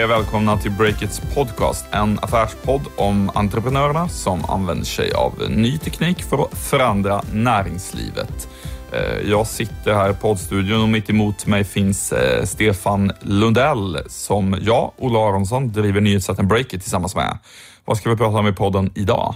Hej och välkomna till Breakits podcast, en affärspodd om entreprenörerna som använder sig av ny teknik för att förändra näringslivet. Eh, jag sitter här i poddstudion och mitt emot mig finns eh, Stefan Lundell som jag, Ola Aronsson, driver nyhetssajten Breakit tillsammans med. Vad ska vi prata om i podden idag?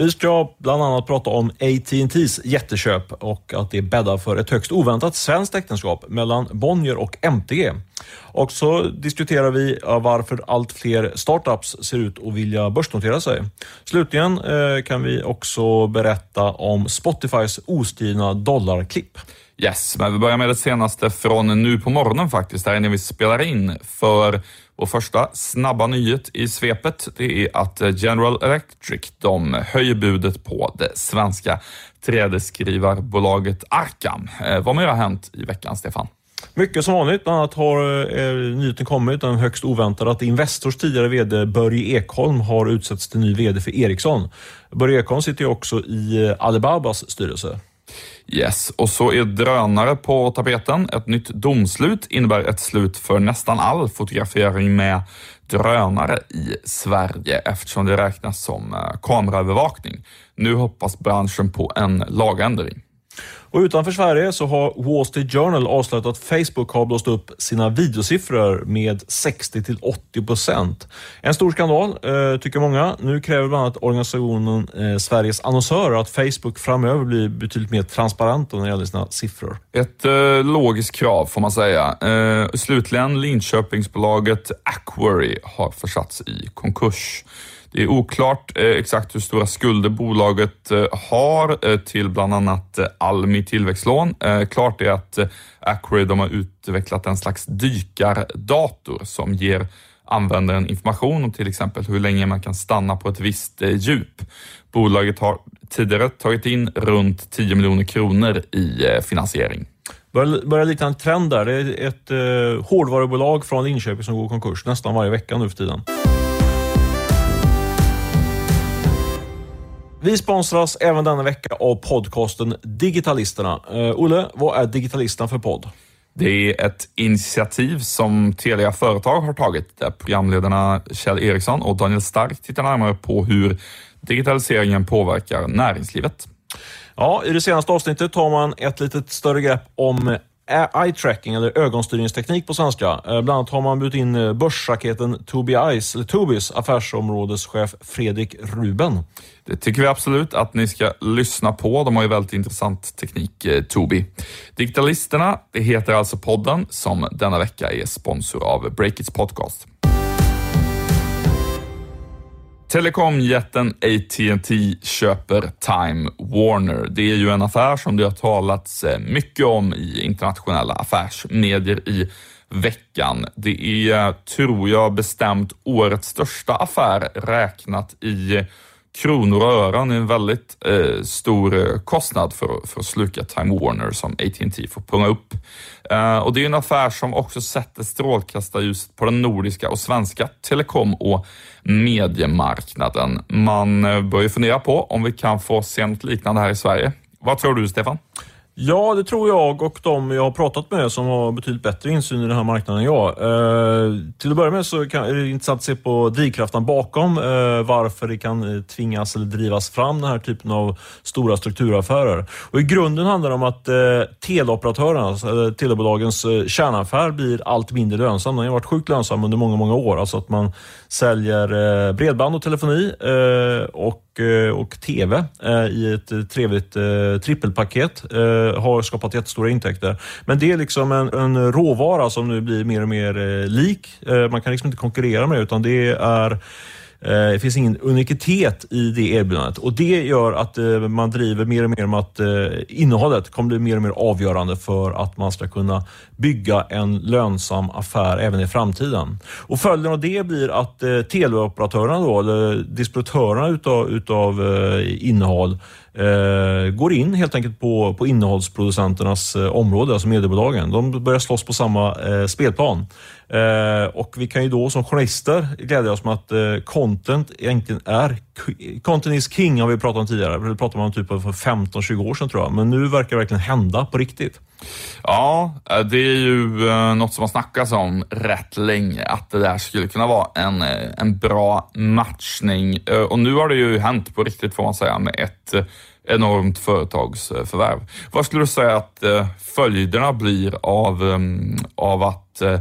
Vi ska bland annat prata om AT&T's jätteköp och att det bäddar för ett högst oväntat svenskt äktenskap mellan Bonnier och MTG. Och så diskuterar vi varför allt fler startups ser ut att vilja börsnotera sig. Slutligen eh, kan vi också berätta om Spotifys oskrivna dollarklipp. Yes, men vi börjar med det senaste från nu på morgonen faktiskt, där när vi spelar in. För och första snabba nyhet i svepet, det är att eh, General Electric, de höjer budet på det svenska trädeskrivarbolaget Arkam. Eh, vad mer har hänt i veckan, Stefan? Mycket som vanligt. Bland annat har eh, nyheten kommit, den högst oväntade, att Investors tidigare VD Börje Ekholm har utsetts till ny VD för Ericsson. Börje Ekholm sitter ju också i eh, Alibabas styrelse. Yes, och så är drönare på tapeten. Ett nytt domslut innebär ett slut för nästan all fotografering med drönare i Sverige eftersom det räknas som eh, kameraövervakning. Nu hoppas branschen på en lagändring. Och utanför Sverige så har Wall Street Journal avslöjat att Facebook har blåst upp sina videosiffror med 60 till 80 procent. En stor skandal, eh, tycker många. Nu kräver bland annat organisationen eh, Sveriges annonsörer att Facebook framöver blir betydligt mer transparenta när det gäller sina siffror. Ett eh, logiskt krav får man säga. Eh, slutligen, Linköpingsbolaget Aquary har försatts i konkurs. Det är oklart eh, exakt hur stora skulder bolaget eh, har eh, till bland annat Almi tillväxtlån. Klart är att Acquarid har utvecklat en slags dykardator som ger användaren information om till exempel hur länge man kan stanna på ett visst djup. Bolaget har tidigare tagit in runt 10 miljoner kronor i finansiering. Börjar, börjar likna en trend där. Det är ett eh, hårdvarubolag från Linköping som går konkurs nästan varje vecka nu för tiden. Vi sponsras även denna vecka av podcasten Digitalisterna. Uh, Olle, vad är Digitalisterna för podd? Det är ett initiativ som Telia Företag har tagit där programledarna Kjell Eriksson och Daniel Stark tittar närmare på hur digitaliseringen påverkar näringslivet. Ja, I det senaste avsnittet tar man ett lite större grepp om eye tracking eller ögonstyrningsteknik på svenska. Eh, bland annat har man bjudit in eh, börsraketen Tobii eller Tobis affärsområdeschef Fredrik Ruben. Det tycker vi absolut att ni ska lyssna på. De har ju väldigt intressant teknik, eh, Tobii. Digitalisterna, det heter alltså podden som denna vecka är sponsor av Breakits podcast. Telekomjätten AT&T köper Time Warner. Det är ju en affär som det har talats eh, mycket om i internationella affärsmedier i veckan. Det är, eh, tror jag, bestämt årets största affär räknat i eh, kronor och ören är en väldigt eh, stor eh, kostnad för, för att sluka Time Warner som AT&T får punga upp. Eh, och Det är en affär som också sätter strålkastarljuset på den nordiska och svenska telekom och mediemarknaden. Man eh, bör börjar fundera på om vi kan få se något liknande här i Sverige. Vad tror du, Stefan? Ja, det tror jag och de jag har pratat med som har betydligt bättre insyn i den här marknaden än jag. Eh, till att börja med så kan, är det intressant att se på drivkraften bakom eh, varför det kan eh, tvingas eller drivas fram den här typen av stora strukturaffärer. Och I grunden handlar det om att eh, teleoperatörernas, eh, telebolagens eh, kärnaffär blir allt mindre lönsam. Den har varit sjukt lönsam under många, många år. Alltså att man säljer eh, bredband och telefoni eh, och Eh, och TV eh, i ett eh, trevligt trippelpaket har skapat jättestora intäkter. Men det är liksom en, en råvara som nu blir mer och mer lik. Man kan liksom inte konkurrera med det utan det är Eh, det finns ingen unikitet i det erbjudandet och det gör att eh, man driver mer och mer om att eh, innehållet kommer bli mer och mer avgörande för att man ska kunna bygga en lönsam affär även i framtiden. Och Följden av det blir att teleoperatörerna, då, eller distributörerna utav, utav innehåll, Eh, går in helt enkelt på, på innehållsproducenternas eh, område, alltså mediebolagen. De börjar slåss på samma eh, spelplan. Eh, och vi kan ju då som journalister glädja oss med att eh, content egentligen är Content is king har vi pratat om tidigare. Det pratade man om typ för 15-20 år sedan tror jag. Men nu verkar det verkligen hända på riktigt. Ja, det är ju något som har snackats om rätt länge, att det där skulle kunna vara en, en bra matchning. Och nu har det ju hänt på riktigt får man säga med ett enormt företagsförvärv. Vad skulle du säga att eh, följderna blir av, ehm, av att eh,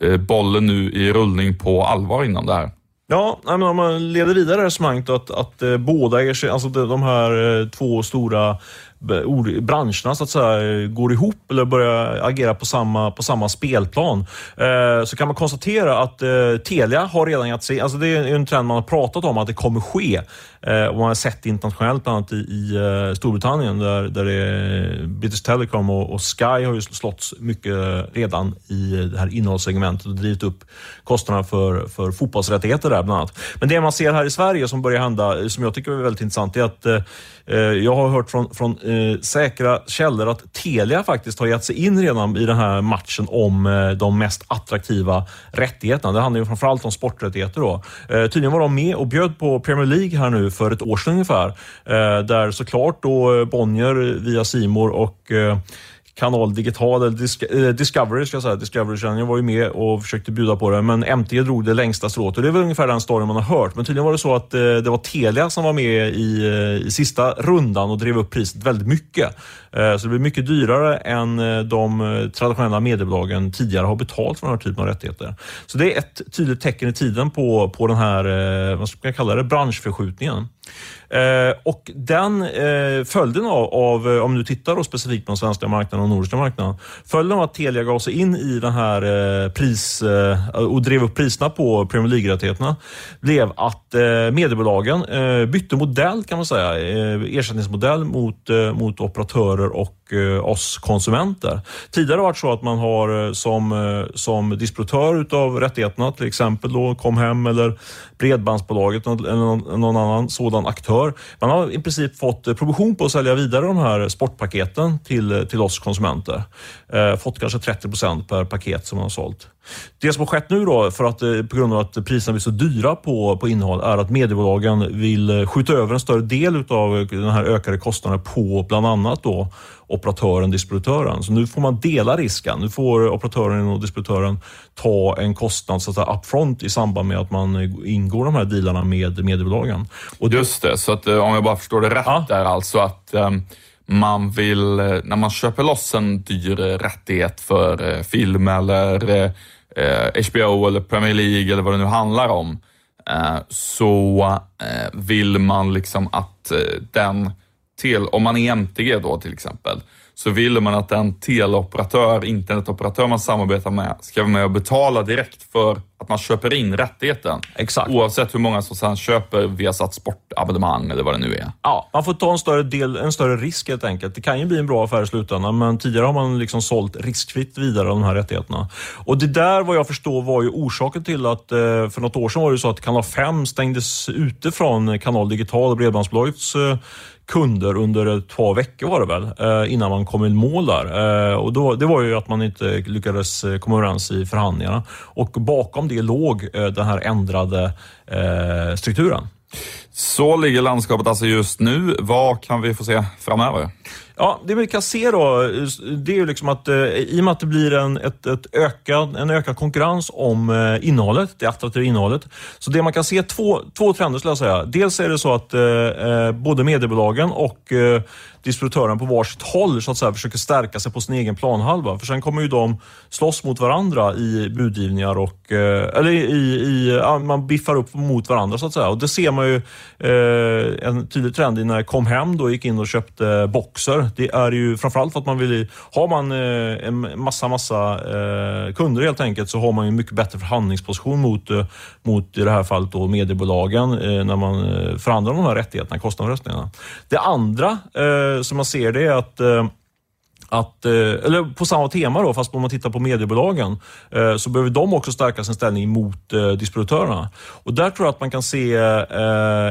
eh, bollen nu är i rullning på allvar innan det här? Ja, om man leder vidare resonemanget att, att båda alltså de här två stora Eh, branscherna så att säga eh, går ihop eller börjar agera på samma, på samma spelplan. Eh, så kan man konstatera att eh, Telia har redan gett sig, alltså det är en trend man har pratat om att det kommer ske. Eh, och man har sett internationellt, bland annat i, i eh, Storbritannien där, där det är British Telecom och, och, Sky har ju slått mycket redan i det här innehållssegmentet och drivit upp kostnaderna för, för fotbollsrättigheter där bland annat. Men det man ser här i Sverige som börjar hända, som jag tycker är väldigt intressant, är att jag har hört från, från Eh, säkra källor att Telia faktiskt har gett sig in redan i den här matchen om eh, de mest attraktiva rättigheterna. Det handlar ju framförallt om sporträttigheter. Då. Eh, tydligen var de med och bjöd på Premier League här nu för ett år sedan ungefär. Eh, där såklart då Bonnier via Simor och Kanal Digital, eller eh, Discovery ska jag säga. Discovery Channel var ju med och försökte bjuda på det, men MT drog det längsta strået. Och det är väl ungefär den storyn man har hört. Men tydligen var det så att eh, det var Telia som var med i, eh, i sista rundan och drev upp priset väldigt mycket. Så det blev mycket dyrare än de traditionella mediebolagen tidigare har betalt för den här typen av rättigheter. Så det är ett tydligt tecken i tiden på, på den här, vad ska jag kalla det, branschförskjutningen. Eh, och den eh, följden av, av, eh, om du tittar då specifikt på den svenska marknaden och nordiska marknaden, följden av att Telia gav sig in i den här eh, pris eh, och drev upp priserna på Premier League-rättigheterna blev att eh, mediebolagen bytte modell kan man säga, ersättningsmodell mot, mot operatörer och Eh, oss konsumenter. Tidigare har det varit så att man har eh, som, eh, som distributör utav rättigheterna, till exempel då Comhem eller Bredbandsbolaget eller någon, någon annan sådan aktör. Man har i princip fått provision på att sälja vidare de här sportpaketen till, till oss konsumenter. Eh, fått kanske 30 procent per paket som man har sålt. Det som har skett nu då, för att, på grund av att priserna blir så dyra på, på innehåll, är att mediebolagen vill skjuta över en större del av den här ökade kostnaden på bland annat då operatören, distributören. Så nu får man dela risken. Nu får operatören och distributören ta en kostnad så att säga, upfront i samband med att man ingår de här dealarna med mediebolagen. Och Just det, så att eh, om jag bara förstår det rätt ja. där alltså att um man vill, när man köper loss en dyr rättighet för film eller eh, HBO eller Premier League eller vad det nu handlar om, eh, så eh, vill man liksom att eh, den, till, om man är MTG då till exempel, så vill man att den teleoperatör, internetoperatör man samarbetar med, ska vara med och betala direkt för att man köper in rättigheten. Exakt. Oavsett hur många som sedan köper Viasat sportabonnemang eller vad det nu är. Ja, man får ta en större, del, en större risk helt enkelt. Det kan ju bli en bra affär i slutändan, men tidigare har man liksom sålt riskfritt vidare de här rättigheterna. Och det där, vad jag förstår, var ju orsaken till att eh, för något år sedan var det så att Kanal 5 stängdes ute från Kanal Digital och Bredbandsbolagets eh, kunder under ett par veckor var det väl, eh, innan man kom i mål där. Eh, och då, det var ju att man inte lyckades eh, komma överens i förhandlingarna. Och bakom det låg den här ändrade strukturen. Så ligger landskapet alltså just nu. Vad kan vi få se framöver? Ja, det vi kan se då, det är ju liksom att eh, i och med att det blir en, ett, ett ökad, en ökad konkurrens om eh, innehållet, det attraktiva innehållet. Så det man kan se, två, två trender skulle jag säga. Dels är det så att eh, eh, både mediebolagen och eh, distributören på varsitt håll så att säga, försöker stärka sig på sin egen planhalva. För sen kommer ju de slåss mot varandra i budgivningar och eh, eller i, i, ja, man biffar upp mot varandra så att säga. Och det ser man ju eh, en tydlig trend i när Comhem då gick in och köpte Boxer. Det är ju framförallt för att man vill, har man eh, en massa, massa eh, kunder helt enkelt så har man ju mycket bättre förhandlingsposition mot, eh, mot i det här fallet då mediebolagen när man förhandlar de här rättigheterna, kostnadsröstningarna. Det andra som man ser det är att att, eller på samma tema då, fast om man tittar på mediebolagen, så behöver de också stärka sin ställning mot distributörerna. Och där tror jag att man kan se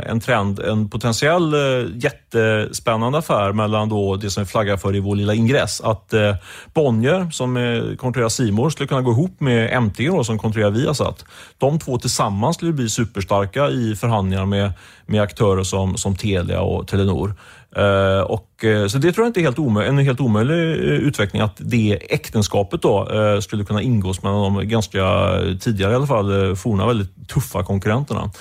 en trend, en potentiell jätte jättespännande affär mellan då det som vi flaggar för i vår lilla ingress. Att eh, Bonnier, som eh, kontrollerar Simor skulle kunna gå ihop med MTG då, som kontrollerar Viasat. De två tillsammans skulle bli superstarka i förhandlingar med, med aktörer som, som Telia och Telenor. Uh, och, uh, så det tror jag inte är helt en helt omöjlig uh, utveckling att det äktenskapet då skulle kunna ingås mellan de ganska tidigare i alla fall forna väldigt tuffa konkurrenterna.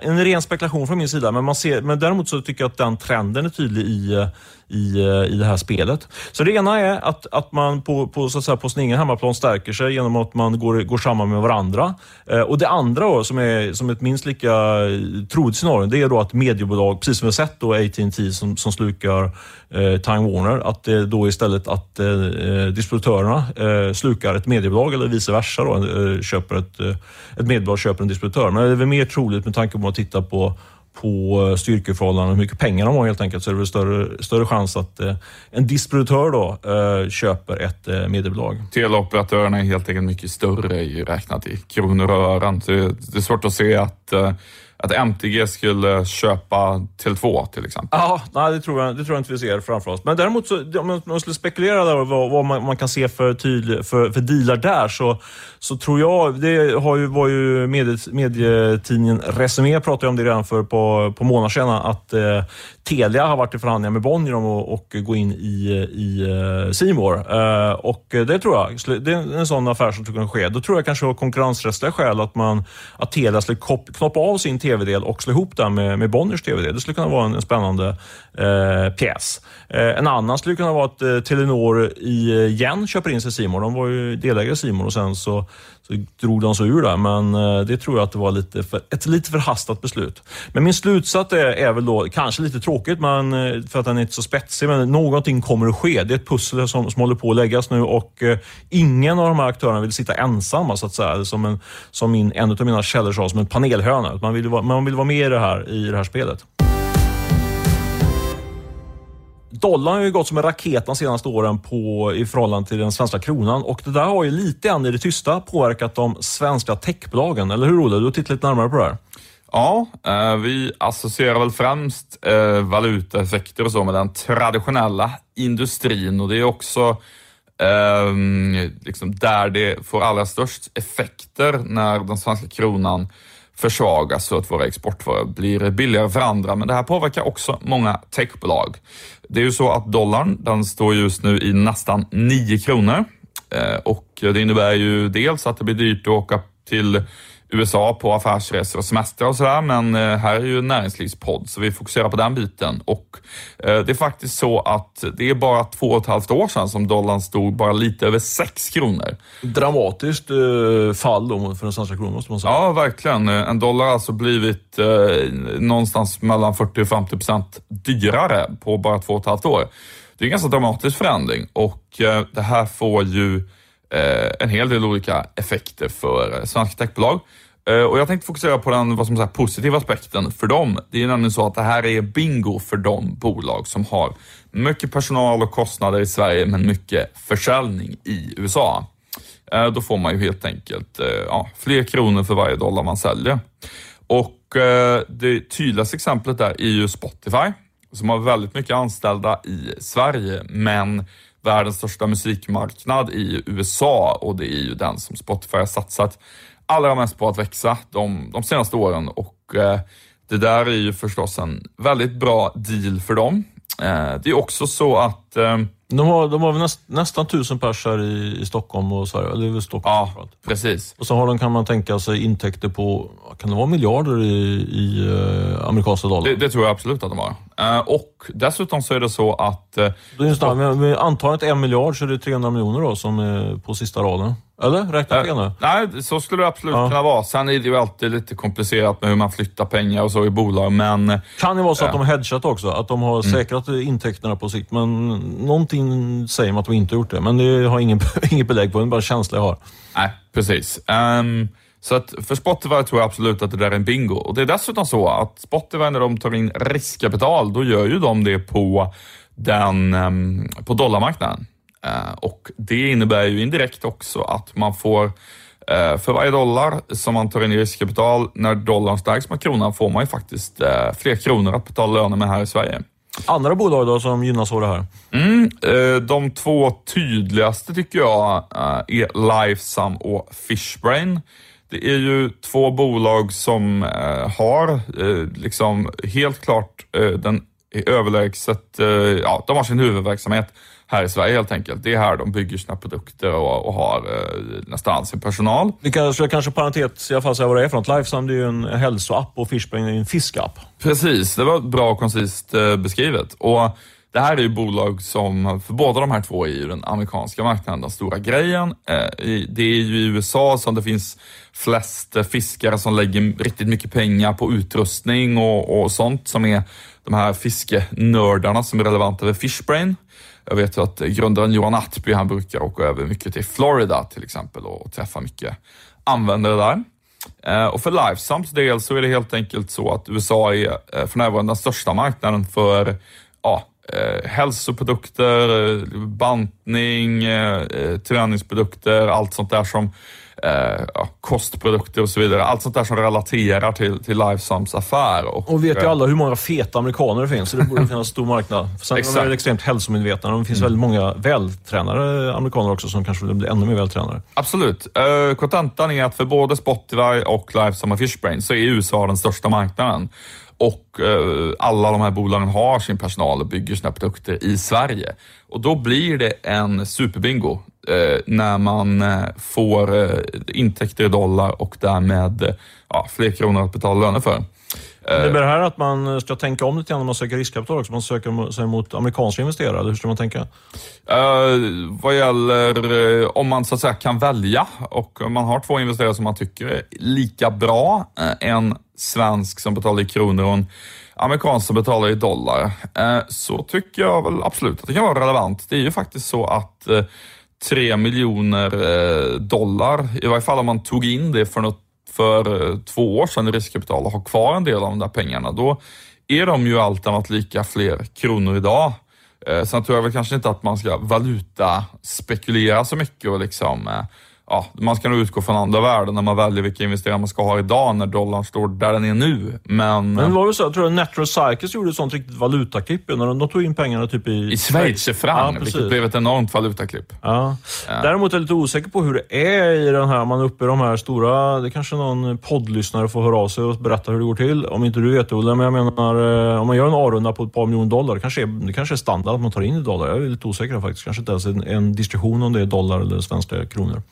en ren spekulation från min sida, men, man ser, men däremot så tycker jag att den trenden är tydlig i i, i det här spelet. Så det ena är att, att man på, på, så att säga, på sin egen hemmaplan stärker sig genom att man går, går samman med varandra. Eh, och Det andra då, som är som ett minst lika eh, troligt scenario, det är då att mediebolag, precis som vi har sett då AT&T som, som slukar eh, Time Warner, att det då istället att eh, eh, distributörerna eh, slukar ett mediebolag eller vice versa. Då, eh, köper ett, eh, ett mediebolag köper en distributör. Men det är väl mer troligt med tanke på att titta på på eh, styrkeförhållanden styrkeförhållanden, hur mycket pengar de har helt enkelt, så är det väl större, större chans att eh, en distributör då, eh, köper ett eh, mediebolag. Teleoperatörerna är helt enkelt mycket större räknat i kronor och ören. Det, det är svårt att se att eh, att MTG skulle köpa Tele2 till exempel? Ja, nej, det, tror jag, det tror jag inte vi ser framför oss. Men däremot, så, om man skulle spekulera där vad, vad man, man, kan se för, tydlig, för, för dealar där, så, så tror jag, det har ju, var ju medietidningen Resumé pratade om det redan för på, på månader sedan, att eh, Telia har varit i förhandlingar med Bonnier om att och gå in i, i eh, Simor. Uh, och det tror jag, det är en sån affär som skulle kunna ske. Då tror jag kanske av konkurrensrättsliga skäl att, man, att Telia skulle knoppa av sin tv-del och slå ihop den med, med Bonniers tv-del. Det skulle kunna vara en, en spännande eh, pjäs. Eh, en annan skulle kunna vara att eh, Telenor eh, igen köper in sig Simon. De var ju delägare i Simon och sen så så drog de sig ur det, men eh, det tror jag att det var lite för, ett lite förhastat beslut. Men min slutsats är, är väl då, kanske lite tråkigt men, eh, för att den är inte så spetsig, men någonting kommer att ske. Det är ett pussel som, som håller på att läggas nu och eh, ingen av de här aktörerna vill sitta ensamma, så att säga. Som, en, som min, en av mina källor sa, som en panelhöna. Man vill, man vill vara med i det här, i det här spelet. Dollarn har ju gått som en raket de senaste åren på, i förhållande till den svenska kronan och det där har ju lite grann i det tysta påverkat de svenska techbolagen. Eller hur Olle? Du har tittat lite närmare på det här. Ja, eh, vi associerar väl främst eh, valutaeffekter och så med den traditionella industrin och det är också ehm, liksom där det får allra störst effekter när den svenska kronan försvagas så att våra exportvaror blir billigare för andra. Men det här påverkar också många techbolag. Det är ju så att dollarn, den står just nu i nästan 9 kronor eh, och det innebär ju dels att det blir dyrt att åka till USA på affärsresor och semester och sådär, men eh, här är ju näringslivspodd så vi fokuserar på den biten. Och eh, det är faktiskt så att det är bara två och ett halvt år sedan som dollarn stod bara lite över 6 kronor. Dramatiskt fall då för den svenska kronan måste man säga. Ja, verkligen. En dollar har alltså blivit någonstans mellan 40 och 50 procent dyrare på bara två och ett halvt år. Det är en ganska dramatisk förändring och det här får ju en hel del olika effekter för svenska techbolag. Eh, och jag tänkte fokusera på den vad som säger, positiva aspekten för dem. Det är nämligen så att det här är bingo för de bolag som har mycket personal och kostnader i Sverige men mycket försäljning i USA. Eh, då får man ju helt enkelt eh, ja, fler kronor för varje dollar man säljer. Och det tydligaste exemplet där är ju Spotify som har väldigt mycket anställda i Sverige men världens största musikmarknad i USA och det är ju den som Spotify har satsat allra mest på att växa de, de senaste åren och eh, det där är ju förstås en väldigt bra deal för dem. Eh, det är också så att eh, de har, de har näst, nästan tusen pers här i, i Stockholm och Sverige. Eller i Stockholm Ja, precis. Och så har de, kan man tänka sig, intäkter på, kan det vara miljarder i, i uh, amerikanska dollar? Det, det, tror jag absolut att de har. Och dessutom så är det så att... Uh, det är snart, med, med antalet en miljard så är det 300 miljoner då som är på sista raden. Eller? Räknar jag fel nu? Nej, så skulle det absolut ja. kunna vara. Sen är det ju alltid lite komplicerat med hur man flyttar pengar och så i bolag, men... Kan det vara så att de har hedgat också? Att de har mm. säkrat intäkterna på sikt, men någonting säger mig att de inte gjort det. Men det har ingen, inget belägg på, det är bara en känsla jag har. Nej, precis. Um, så att för Spotify tror jag absolut att det där är en bingo. Och det är dessutom så att Spotify när de tar in riskkapital, då gör ju de det på, den, um, på dollarmarknaden. Och Det innebär ju indirekt också att man får för varje dollar som man tar in i riskkapital, när dollarn stärks mot kronan, får man ju faktiskt fler kronor att betala löner med här i Sverige. Andra bolag då som gynnas av det här? Mm, de två tydligaste tycker jag är Lifesum och Fishbrain. Det är ju två bolag som eh, har eh, liksom helt klart eh, den överlägset, eh, ja, de har sin huvudverksamhet här i Sverige helt enkelt. Det är här de bygger sina produkter och, och har eh, nästan all sin personal. Vi kanske, kanske parentes i alla fall säga vad det är för något. Lifesum det är ju en hälsoapp och Fishbrain är en fiskapp. Precis, det var bra och koncist eh, beskrivet. Och det här är ju bolag som, för båda de här två är ju den amerikanska marknaden den stora grejen. Eh, det är ju i USA som det finns flest fiskare som lägger riktigt mycket pengar på utrustning och, och sånt som är de här fiskenördarna som är relevanta för Fishbrain. Jag vet ju att grundaren Johan Attby, han brukar åka över mycket till Florida till exempel och träffa mycket användare där. Eh, och för Lifesums del så är det helt enkelt så att USA är eh, för närvarande den största marknaden för ja, eh, hälsoprodukter, bantning, träningsprodukter, allt sånt där som eh, ja, kostprodukter och så vidare. Allt sånt där som relaterar till, till Lifesums affär. Och, och vet ju alla hur många feta amerikaner det finns, så det borde finnas stor marknad. Sen Exakt. är de extremt hälsomedvetna. Det finns mm. väldigt många vältränade amerikaner också som kanske vill bli ännu mer vältränade. Absolut. Kontentan är att för både Spotify och Lifesum och Fishbrain så är USA den största marknaden och eh, alla de här bolagen har sin personal och bygger sina produkter i Sverige. Och då blir det en superbingo eh, när man eh, får eh, intäkter i dollar och därmed eh, ja, fler kronor att betala löner för. Det blir det här att man ska tänka om lite grann när man söker riskkapital också? Man söker sig mot amerikanska investerare, eller hur ska man tänka? Uh, vad gäller uh, om man så att säga kan välja och man har två investerare som man tycker är lika bra, uh, en svensk som betalar i kronor och en amerikansk som betalar i dollar, så tycker jag väl absolut att det kan vara relevant. Det är ju faktiskt så att 3 miljoner eh, dollar, i varje fall om man tog in det för något för eh, två år sedan i riskkapital och har kvar en del av de där pengarna, då är de ju allt annat lika fler kronor idag. Eh, sen tror jag väl kanske inte att man ska valuta spekulera så mycket och liksom ja, man ska nog utgå från andra värden när man väljer vilka investeringar man ska ha idag när dollarn står där den är nu. Men, men det var väl så, jag tror att Natural Cycles gjorde ett sånt riktigt valutaklipp när de, de tog in pengarna typ i... I schweizerfranc, ja, vilket blev ett enormt valutaklipp. Ja. ja. Däremot är jag lite osäker på hur det är i den här, man är uppe i de här stora, det kanske någon poddlyssnare får höra av sig och berätta hur det går till. Om inte du vet det, men jag menar, eh, om man gör en A-runda på ett par miljoner dollar, det kanske, är, det kanske är standard att man tar in i dollar. Jag är lite osäker faktiskt. Kanske inte ens en, en distribution om det är dollar eller svenska kronor.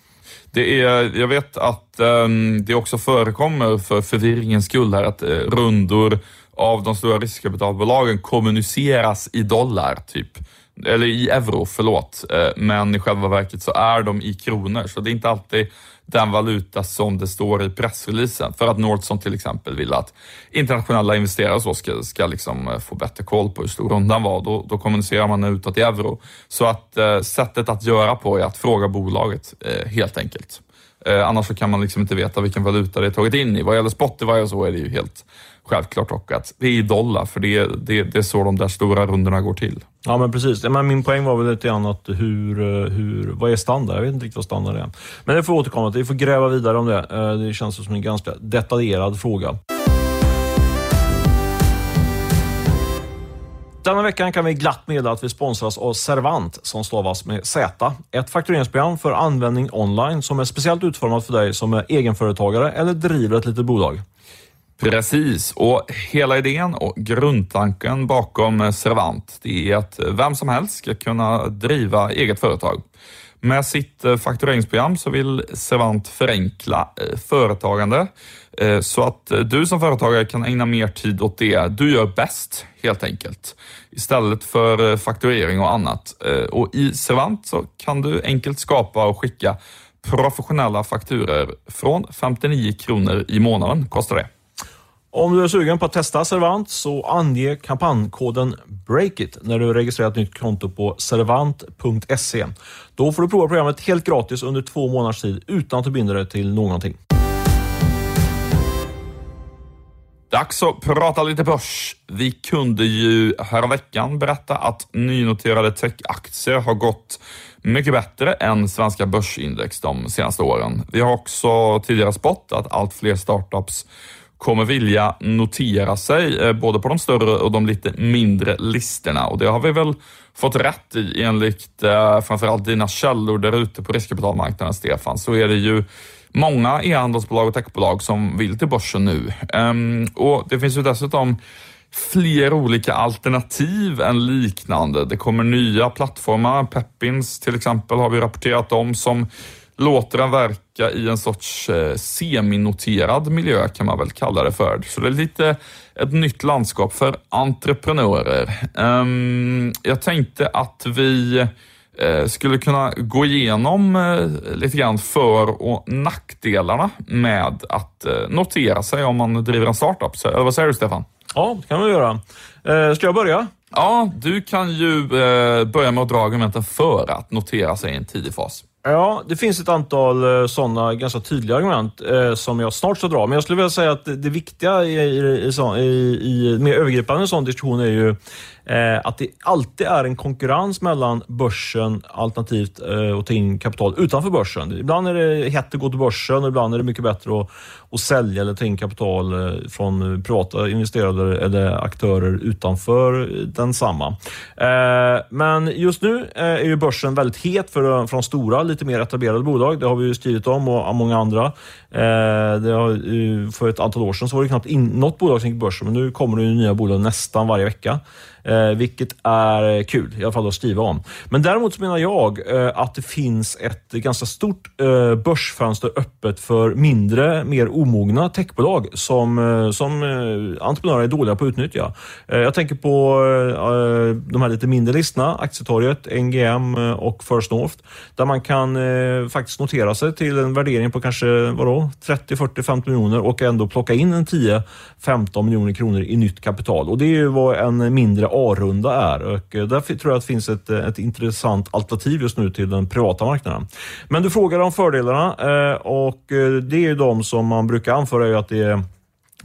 Det är, jag vet att um, det också förekommer för förvirringens skull här att uh, rundor av de stora riskkapitalbolagen kommuniceras i dollar, typ. Eller i euro, förlåt. Uh, men i själva verket så är de i kronor, så det är inte alltid den valuta som det står i pressreleasen. För att Nordson till exempel vill att internationella investerare så ska, ska liksom eh, få bättre koll på hur stor rundan var. Då, då kommunicerar man utåt i euro. Så att eh, sättet att göra på är att fråga bolaget eh, helt enkelt. Eh, annars så kan man liksom inte veta vilken valuta det är tagit in i. Vad gäller Spotify och så är det ju helt självklart och att det är i dollar, för det, det, det är så de där stora rundorna går till. Ja, men precis. Men min poäng var väl lite grann att hur, eh, hur, vad är standard? Jag vet inte riktigt vad standard är. Men det får återkomma till. Vi får gräva vidare om det. Eh, det känns som en ganska detaljerad fråga. Denna veckan kan vi glatt meddela att vi sponsras av Servant, som stavas med Z. Ett faktureringsprogram för användning online som är speciellt utformat för dig som är egenföretagare eller driver ett litet bolag. Precis, och hela idén och grundtanken bakom Servant det är att vem som helst ska kunna driva eget företag. Med sitt eh, faktureringsprogram så vill Servant förenkla eh, företagande eh, så att du som företagare kan ägna mer tid åt det du gör bäst, helt enkelt. Istället för fakturering och annat. Och I Servant så kan du enkelt skapa och skicka professionella fakturer från 59 kronor i månaden kostar det. Om du är sugen på att testa Servant så ange kampankoden BREAKIT när du registrerar ett nytt konto på servant.se. Då får du prova programmet helt gratis under två månaders tid utan att du binder dig till någonting. Dags att prata lite börs. Vi kunde ju häromveckan berätta att nynoterade techaktier har gått mycket bättre än svenska börsindex de senaste åren. Vi har också tidigare spått att allt fler startups kommer vilja notera sig eh, både på de större och de lite mindre listorna och det har vi väl fått rätt i enligt eh, framförallt dina källor där ute på riskkapitalmarknaden, Stefan, så är det ju många e-handelsbolag och techbolag som vill till börsen nu. Ehm, och Det finns ju dessutom fler olika alternativ än liknande. Det kommer nya plattformar, Peppins till exempel har vi rapporterat om, som låter en verka i en sorts eh, seminoterad miljö kan man väl kalla det för. Så det är lite ett nytt landskap för entreprenörer. Um, jag tänkte att vi Eh, skulle kunna gå igenom eh, lite grann för och nackdelarna med att notera sig om man driver en startup. Eller vad säger du Stefan? Ja, det kan vi göra. Ska jag börja? Ja, du kan ju börja med att dra argumenten för att notera sig i en tidig fas. Ja, det finns ett antal eh, sådana ganska tydliga argument eh, som jag snart ska dra. Men jag skulle vilja säga att det, viktiga i, i, i, i, mer övergripande sån diskussion är ju eh, att det alltid är en konkurrens mellan börsen alternativt eh, att ta in kapital utanför börsen. Ibland är det hett att gå till börsen och ibland är det mycket bättre att, och sälja eller ta in kapital eh, från privata investerare eller aktörer utanför densamma. Eh, men just nu eh, är ju börsen väldigt het för, från stora, lite mer etablerade bolag. Det har vi ju skrivit om och många andra. Det har, för ett antal år sedan så var det knappt in, något bolag som gick börsen, men nu kommer det nya bolag nästan varje vecka. Eh, vilket är eh, kul, i alla fall att skriva om. Men däremot menar jag eh, att det finns ett ganska stort eh, börsfönster öppet för mindre, mer omogna techbolag som, eh, som eh, entreprenörer är dåliga på att utnyttja. Eh, jag tänker på eh, eh, de här lite mindre listorna, Aktietorget, NGM och First North, där man kan faktiskt notera sig till en värdering på kanske vadå, 30, 40, 50 miljoner och ändå plocka in en 10, 15 miljoner kronor i nytt kapital. Och Det är ju vad en mindre A-runda är. Och därför där tror jag att det finns ett, eh, ett intressant alternativ just nu till den privata marknaden. Men du frågar om fördelarna eh, och det är ju de som man brukar anföra är att det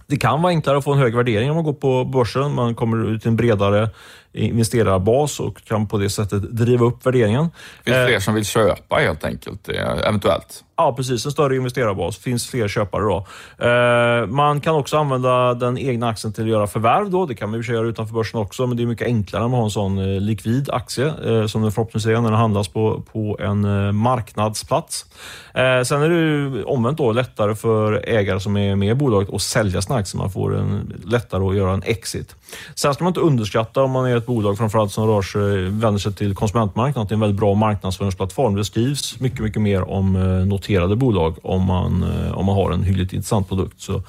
det kan vara enklare att få en hög värdering om man går på börsen. Man kommer ut till en bredare investerarbas och kan på det sättet driva upp värderingen. Det finns fler som vill köpa helt enkelt, eventuellt. Ja, precis. En större investerarbas. finns fler köpare då. Eh, man kan också använda den egna aktien till att göra förvärv. Då. Det kan man ju göra utanför börsen också, men det är mycket enklare om man har en sån eh, likvid aktie eh, som den förhoppningsvis är när den handlas på, på en eh, marknadsplats. Eh, sen är det ju omvänt då lättare för ägare som är med i bolaget att sälja sina aktier. Man får en, lättare att göra en exit. Sen ska man inte underskatta om man är ett bolag framförallt som rör sig, vänder sig till konsumentmarknaden, det är en väldigt bra marknadsföringsplattform. Det skrivs mycket, mycket mer om eh, noterade bolag om man, eh, om man har en hyggligt intressant produkt. Så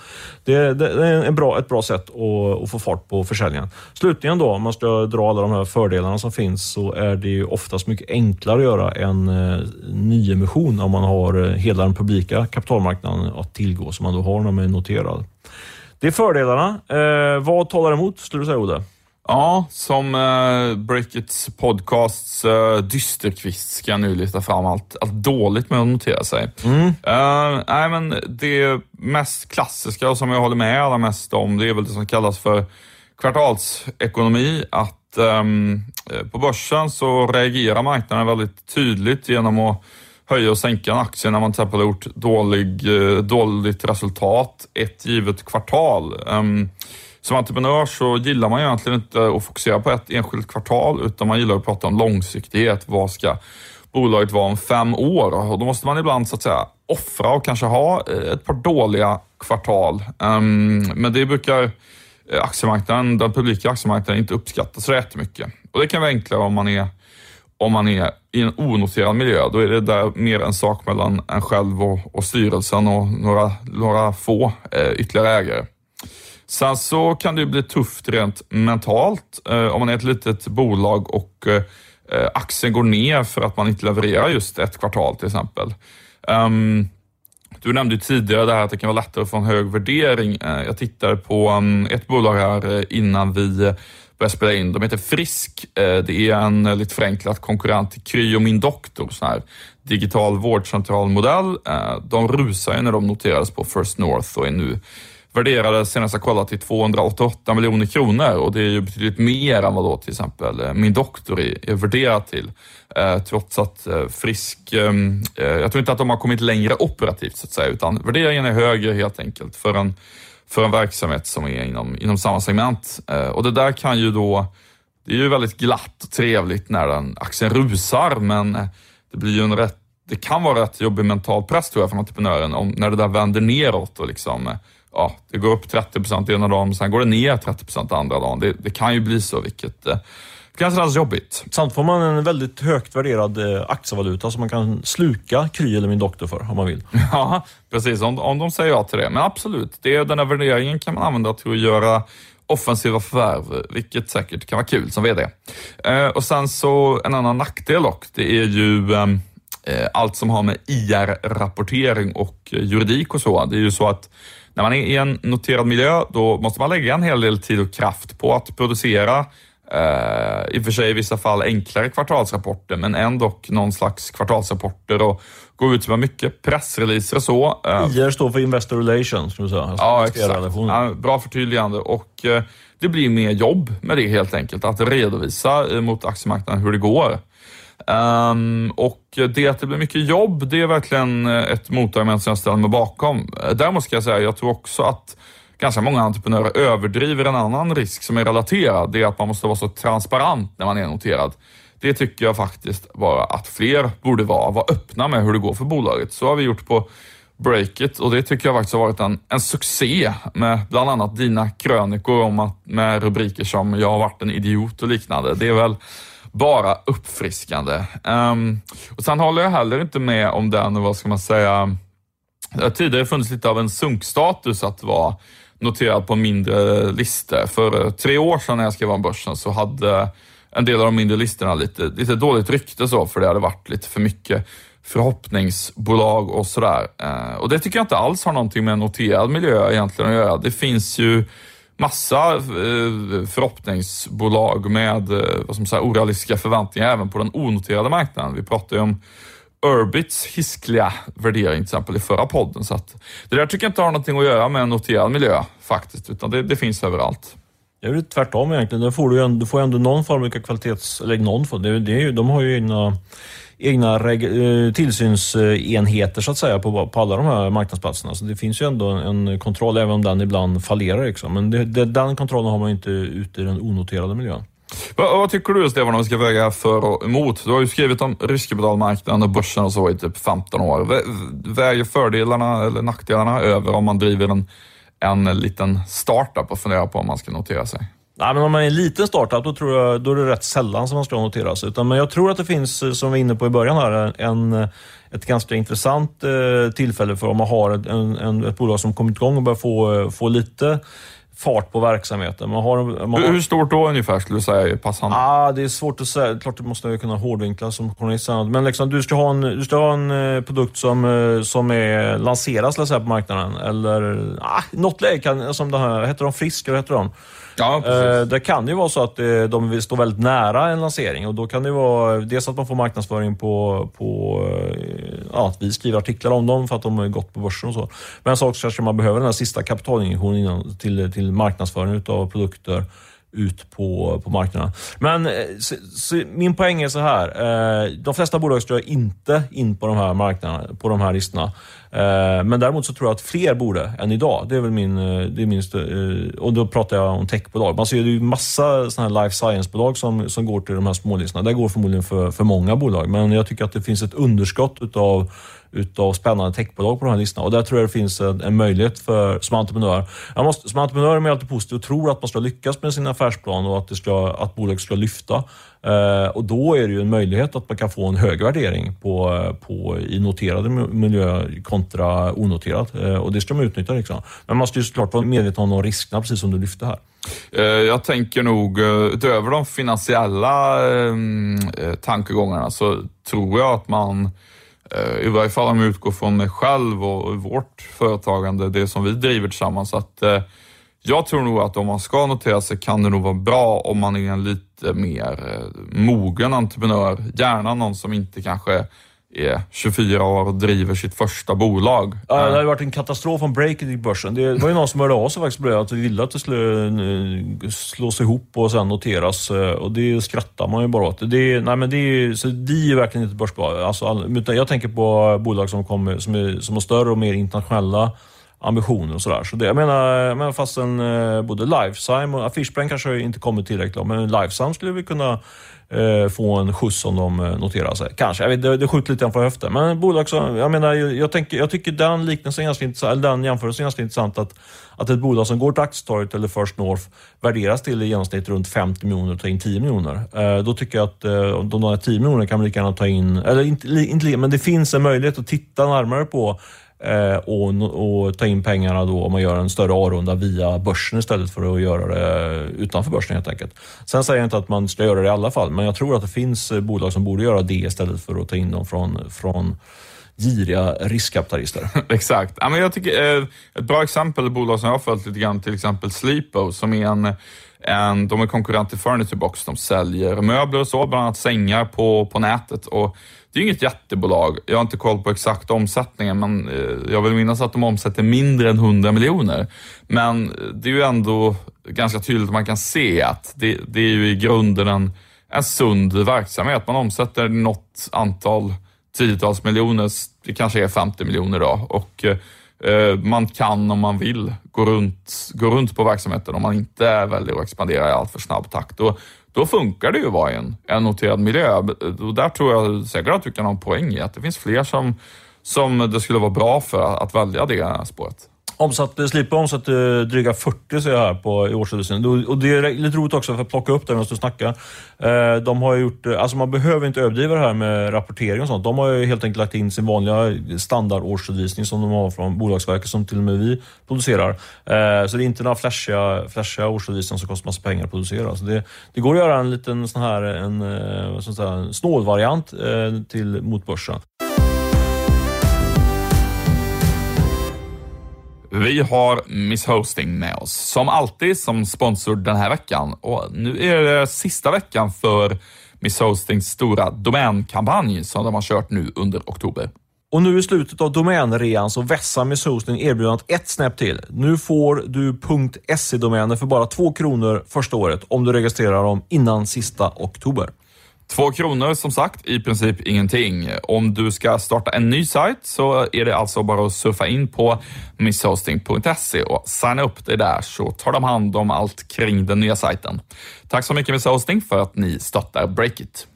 det, det är en bra, ett bra sätt att, att, få fart på försäljningen. Slutligen då, om man ska dra alla de här fördelarna som finns, så är det oftast mycket enklare att göra en eh, nyemission om man har hela den publika kapitalmarknaden att tillgå, som man då har när man är noterad. Det är fördelarna. Eh, vad talar emot, skulle du säga, Olle? Ja, som eh, Breakits podcasts eh, dysterkvist ska jag nu lyfta fram allt, allt dåligt med att notera sig. Mm. Eh, nej, men det mest klassiska och som jag håller med allra mest om, det är väl det som kallas för kvartalsekonomi. Att ehm, eh, på börsen så reagerar marknaden väldigt tydligt genom att höja och sänka en aktie när man till exempel har gjort dålig, eh, dåligt resultat ett givet kvartal. Som entreprenör så gillar man egentligen inte att fokusera på ett enskilt kvartal, utan man gillar att prata om långsiktighet. Vad ska bolaget vara om fem år? Och då måste man ibland så att säga offra och kanske ha eh, ett par dåliga kvartal. Um, men det brukar eh, aktiemarknaden, den publika aktiemarknaden inte uppskatta så jättemycket. Och det kan vara enklare om man är om man är i en onoterad miljö, då är det där mer en sak mellan en själv och, och styrelsen och några, några få eh, ytterligare ägare. Sen så kan det bli tufft rent mentalt eh, om man är ett litet bolag och eh, aktien går ner för att man inte levererar just ett kvartal till exempel. Um, du nämnde tidigare det här att det kan vara lättare att få en hög värdering. Eh, jag tittade på um, ett bolag här eh, innan vi började spela in. De heter Frisk. Eh, det är en lite förenklad konkurrent till Kry och Min Doktor, sån här digital vårdcentralmodell. De rusar ju när de noterades på First North och är nu värderades senast jag kollade till 288 miljoner kronor och det är ju betydligt mer än vad då till exempel eh, min doktor är, värderad till. Eh, trots att eh, Frisk, ehm, eh, jag tror inte att de har kommit längre operativt så att säga, utan värderingen är högre helt enkelt för en, för en verksamhet som är inom, inom samma segment. Eh, och det där kan ju då, det är ju väldigt glatt och trevligt när den aktien rusar, men eh, det blir ju en rätt det kan vara rätt jobbig mental press tror jag för entreprenören om, när det där vänder neråt och liksom ja, det går upp 30 procent ena dagen, sen går det ner 30 procent andra dagen. Det, det, kan ju bli så, vilket eh, kan kännas jobbigt. Samt får man en väldigt högt värderad eh, aktievaluta som man kan sluka Kry eller Min Doktor för om man vill. Ja, precis. Om, om de säger ja till det. Men absolut, det, den här värderingen kan man använda till att göra offensiva förvärv, vilket säkert kan vara kul som VD. Eh, och sen så en annan nackdel dock, det är ju ehm, eh, allt som har med IR-rapportering och juridik och så. Det är ju så att när man är i en noterad miljö, då måste man lägga en hel del tid och kraft på att producera Uh, I och för sig i vissa fall enklare kvartalsrapporter, men ändå någon slags kvartalsrapporter och gå ut med mycket pressreleaser och så. Uh, IR står för Investor Relations, skulle du säga. Alltså ja, exakt. Ja, bra förtydligande och uh, det blir mer jobb med det helt enkelt, att redovisa mot aktiemarknaden hur det går. Um, och det att det blir mycket jobb, det är verkligen eh, ett motargument som jag ställer mig bakom. Eh, däremot ska jag säga, jag tror också att ganska många entreprenörer överdriver en annan risk som är relaterad. Det är att man måste vara så transparent när man är noterad. Det tycker jag faktiskt bara att fler borde vara. Vara öppna med hur det går för bolaget. Så har vi gjort på Breakit och det tycker jag faktiskt har varit en, en succé med bland annat dina krönikor om att, med rubriker som “Jag har varit en idiot” och liknande. Det är väl bara uppfriskande. Um, och Sen håller jag heller inte med om den, vad ska man säga, det har tidigare funnits lite av en sunkstatus att vara noterad på mindre listor. För tre år sedan när jag skrev om börsen så hade en del av de mindre listorna lite, lite dåligt rykte så, för det hade varit lite för mycket förhoppningsbolag och sådär. Ehm, och det tycker jag inte alls har någonting med noterad miljö egentligen att göra. Det finns ju massa eh, förhoppningsbolag med eh, vad som säger, orealistiska förväntningar även på den onoterade marknaden. Vi pratade ju om Urbits hiskliga värdering till exempel i förra podden. Så att det där tycker jag inte har någonting att göra med en noterad miljö faktiskt, utan det, det finns överallt. Det är väl tvärtom egentligen. Då får du, ändå, du får ändå någon form av kvalitets... Eller någon form, det, det är, de har ju inga egna eh, tillsynsenheter så att säga på, på alla de här marknadsplatserna. Så det finns ju ändå en, en kontroll, även om den ibland fallerar. Liksom. Men det, det, den kontrollen har man inte ute i den onoterade miljön. Vad, vad, tycker du Stefan om vi ska väga för och emot? Du har ju skrivit om riskkapitalmarknaden och börsen och så i typ 15 år. Väger fördelarna eller nackdelarna över om man driver en, en liten startup och funderar på om man ska notera sig? Nej, men om man är en liten startup då, tror jag, då är det rätt sällan som man ska notera sig. Utan, men jag tror att det finns, som vi var inne på i början, här, en, ett ganska intressant eh, tillfälle för om man har ett, en, en, ett bolag som kommit igång och börjar få, få lite fart på verksamheten. Man har, man har... Hur stort då ungefär skulle du säga passande? Ah, det är svårt att säga. Klart du måste kunna hårdvinkla som journalist. Men liksom, du, ska ha en, du ska ha en eh, produkt som, eh, som är lanseras säga, på marknaden. Eller ah, något läge kan, som det här, heter de Frisk eller heter de? Ja, eh, det kan ju vara så att eh, de vill stå väldigt nära en lansering och då kan det vara dels att man får marknadsföring på, på eh, ja, att vi skriver artiklar om dem för att de har gått på börsen och så. Men en sak kanske man behöver den här sista kapitalinjektionen till, till marknadsföring av produkter ut på, på marknaden. Men eh, så, så min poäng är så här. Eh, de flesta bolag står inte in på de här marknaderna, på de här listorna. Eh, men däremot så tror jag att fler borde än idag. Det är väl min... Eh, det är min eh, och då pratar jag om techbolag. Man ser ju massa såna här life science-bolag som, som går till de här smålistorna. Det går förmodligen för, för många bolag, men jag tycker att det finns ett underskott utav utav spännande techbolag på de här listorna. Och där tror jag det finns en, en möjlighet för som entreprenör. Jag måste, som entreprenör är man alltid positiv och tror att man ska lyckas med sin affärsplan och att, det ska, att bolaget ska lyfta. Eh, och då är det ju en möjlighet att man kan få en hög värdering på, på, i noterade miljö kontra onoterat. Eh, och det ska man utnyttja. Liksom. Men man måste ju såklart vara medveten om de riskerna, precis som du lyfte här. Eh, jag tänker nog, eh, utöver de finansiella eh, tankegångarna, så tror jag att man Eh, i varje fall om jag utgår från mig själv och vårt företagande, det som vi driver tillsammans, att eh, jag tror nog att om man ska notera sig kan det nog vara bra om man är en lite mer eh, mogen entreprenör. Gärna någon som inte kanske är 24 år och driver sitt första bolag. Ja, det har varit en katastrof om breaket i börsen. Det var ju någon som hörde av sig faktiskt på det, att vi ville att det skulle eh, slås ihop och sen noteras. Eh, och det skrattar man ju bara åt. Det, nej, men det, är, så det är verkligen inte börsbolag. Alltså, jag tänker på bolag som, kommer, som, är, som har större och mer internationella ambitioner och sådär. Så det, jag menar, men fastän eh, både Lifetime och Fishbrain kanske inte kommer tillräckligt långt, men Lifetime skulle vi kunna eh, få en skjuts om de eh, noterar sig. Kanske, jag vet, det, det skjuter lite grann på höften. Men bolag som, jag menar, jag, tänker, jag tycker den liknelsen är ganska intressant, eller den jämförelsen är ganska intressant. Att, att ett bolag som går till Aktietorget eller First North värderas till i genomsnitt runt 50 miljoner och tar in 10 miljoner. Eh, då tycker jag att eh, de där 10 miljonerna kan man lika gärna ta in, eller inte, inte men det finns en möjlighet att titta närmare på Eh, och, och, ta in pengarna då om man gör en större A-runda via börsen istället för att göra det utanför börsen helt enkelt. Sen säger jag inte att man ska göra det i alla fall, men jag tror att det finns eh, bolag som borde göra det istället för att ta in dem från, från giriga riskkapitalister. Exakt. Ja, men jag tycker, eh, ett bra exempel är bolag som jag har följt lite grann, till exempel Sleepo, som är en, en, de är konkurrent till Furniture Box. De säljer möbler och så, bland annat sängar på, på nätet. Och det är inget jättebolag. Jag har inte koll på exakt omsättningen, men eh, jag vill minnas att de omsätter mindre än 100 miljoner. Men eh, det är ju ändå ganska tydligt att man kan se att det, det är ju i grunden en, en sund verksamhet. Man omsätter något antal tiotals miljoner, det kanske är 50 miljoner då. Och eh, Eh, man kan om man vill gå runt, gå runt på verksamheten om man inte väljer att expandera i allt för snabb takt. Då, då funkar det ju att vara i en, en noterad miljö. Och där tror jag säkert att du kan ha en poäng i att det finns fler som, som det skulle vara bra för att välja det spåret. Omsatt, Slipa omsatte dryga 40 ser jag här på i årsredovisningen. Och det är lite roligt också för att plocka upp det medan du snackar. Eh, de har gjort, eh, alltså man behöver inte överdriva det här med rapportering och sånt. De har ju helt enkelt lagt in sin vanliga standardårsredovisning som de har från Bolagsverket som till och med vi producerar. Eh, så det är inte några flashiga, flashiga årsredovisningar som kostar massa pengar att producera. Så det, det går att göra en liten sån här en, en snålvariant till mot börsen. Vi har Miss Hosting med oss, som alltid som sponsor den här veckan. Och nu är det sista veckan för Miss Hostings stora domänkampanj som de har kört nu under oktober. Och nu i slutet av domänrean så vässar Miss Hosting erbjudandet ett snäpp till. Nu får du .se-domäner för bara 2 kronor första året om du registrerar dem innan sista oktober. Två kronor som sagt, i princip ingenting. Om du ska starta en ny sajt så är det alltså bara att surfa in på misshosting.se och signa upp dig där så tar de hand om allt kring den nya sajten. Tack så mycket Misshosting för att ni stöttar Breakit.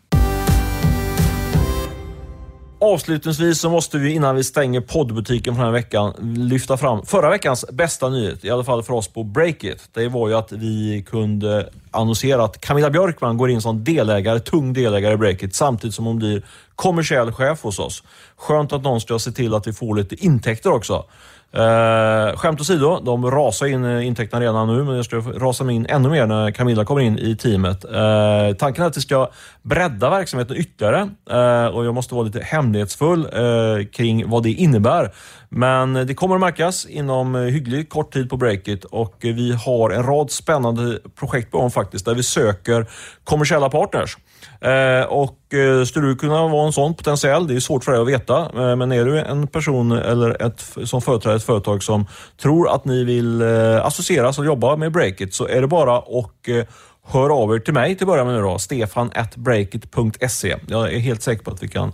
Avslutningsvis så måste vi innan vi stänger poddbutiken för den här veckan lyfta fram förra veckans bästa nyhet, i alla fall för oss på Breakit. Det var ju att vi kunde annonsera att Camilla Björkman går in som delägare, tung delägare i Breakit samtidigt som hon blir kommersiell chef hos oss. Skönt att någon ska se till att vi får lite intäkter också. Eh, skämt åsido, de rasar in intäkterna redan nu, men jag ska rasa in ännu mer när Camilla kommer in i teamet. Eh, tanken är att vi ska bredda verksamheten ytterligare eh, och jag måste vara lite hemlighetsfull eh, kring vad det innebär. Men det kommer att märkas inom hyggligt kort tid på Breakit och vi har en rad spännande projekt på gång faktiskt, där vi söker kommersiella partners. Eh, och eh, skulle du kunna vara en sån potentiell? Det är svårt för dig att veta. Eh, men är du en person eller ett, som företräder ett företag som tror att ni vill eh, associeras alltså och jobba med Breakit så är det bara att eh, hör av er till mig till att börja med nu då. Stefan at breakit.se. Jag är helt säker på att vi kan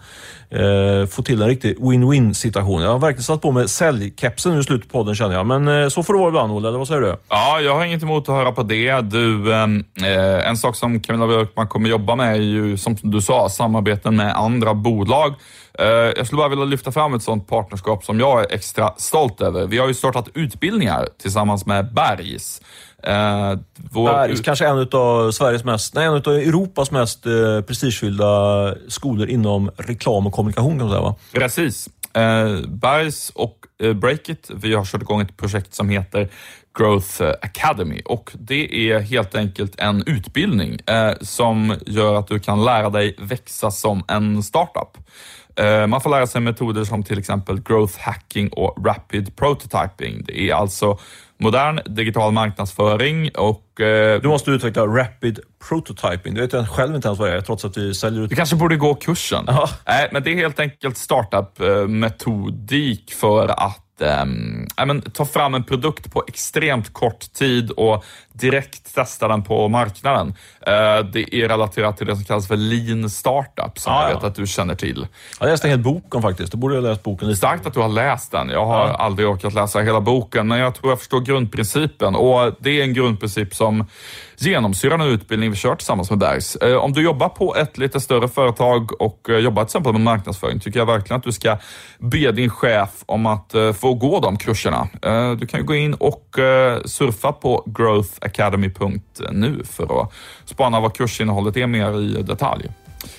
eh, få till en riktig win-win situation. Jag har verkligen satt på mig säljkepsen nu i slutet på podden känner jag. Men eh, så får det vara ibland Olle, eller vad säger du? Ja, jag har inget emot att höra på det. Du, ehm, eh, en sak som Camilla Björkman kommer jobba med är ju, som du sa, samarbeten med andra bolag. Eh, jag skulle bara vilja lyfta fram ett sådant partnerskap som jag är extra stolt över. Vi har ju startat utbildningar tillsammans med Bergs. Eh, vår... Bergs, kanske en av Sveriges mest, nej, en av Europas mest eh, prestigefyllda skolor inom reklam och kommunikation kan man säga va? Precis. Eh, Bergs och eh, Breakit, vi har kört igång ett projekt som heter Growth Academy och det är helt enkelt en utbildning eh, som gör att du kan lära dig växa som en startup. Eh, man får lära sig metoder som till exempel growth hacking och rapid prototyping. Det är alltså modern digital marknadsföring och... Eh, du måste utveckla rapid prototyping. Det vet jag själv inte ens vad det är, trots att vi säljer ut... Du kanske borde gå kursen. Aha. Nej, men det är helt enkelt startup-metodik för att ähm, men, ta fram en produkt på extremt kort tid och direkt testa den på marknaden. Äh, det är relaterat till det som kallas för lean startup, som ah, jag vet ja. att du känner till. Jag läste en hel bok om faktiskt. Du borde ha läst boken. Lite. Starkt att du har läst den. Jag har ja. aldrig orkat läsa hela boken, men jag tror jag förstår grundprincipen. Och Det är en grundprincip som genomsyrar den utbildning vi kör tillsammans med Bergs. Eh, om du jobbar på ett lite större företag och eh, jobbar till exempel med marknadsföring, tycker jag verkligen att du ska be din chef om att eh, få gå de kurserna. Du kan gå in och surfa på growthacademy.nu för att spana vad kursinnehållet är mer i detalj.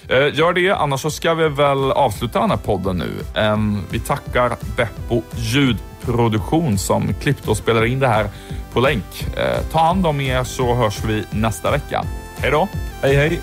Eh, gör det, annars så ska vi väl avsluta den här podden nu. Ehm, vi tackar Beppo ljudproduktion som klippte och spelade in det här på länk. Eh, ta hand om er så hörs vi nästa vecka. Hej då! Hej hej!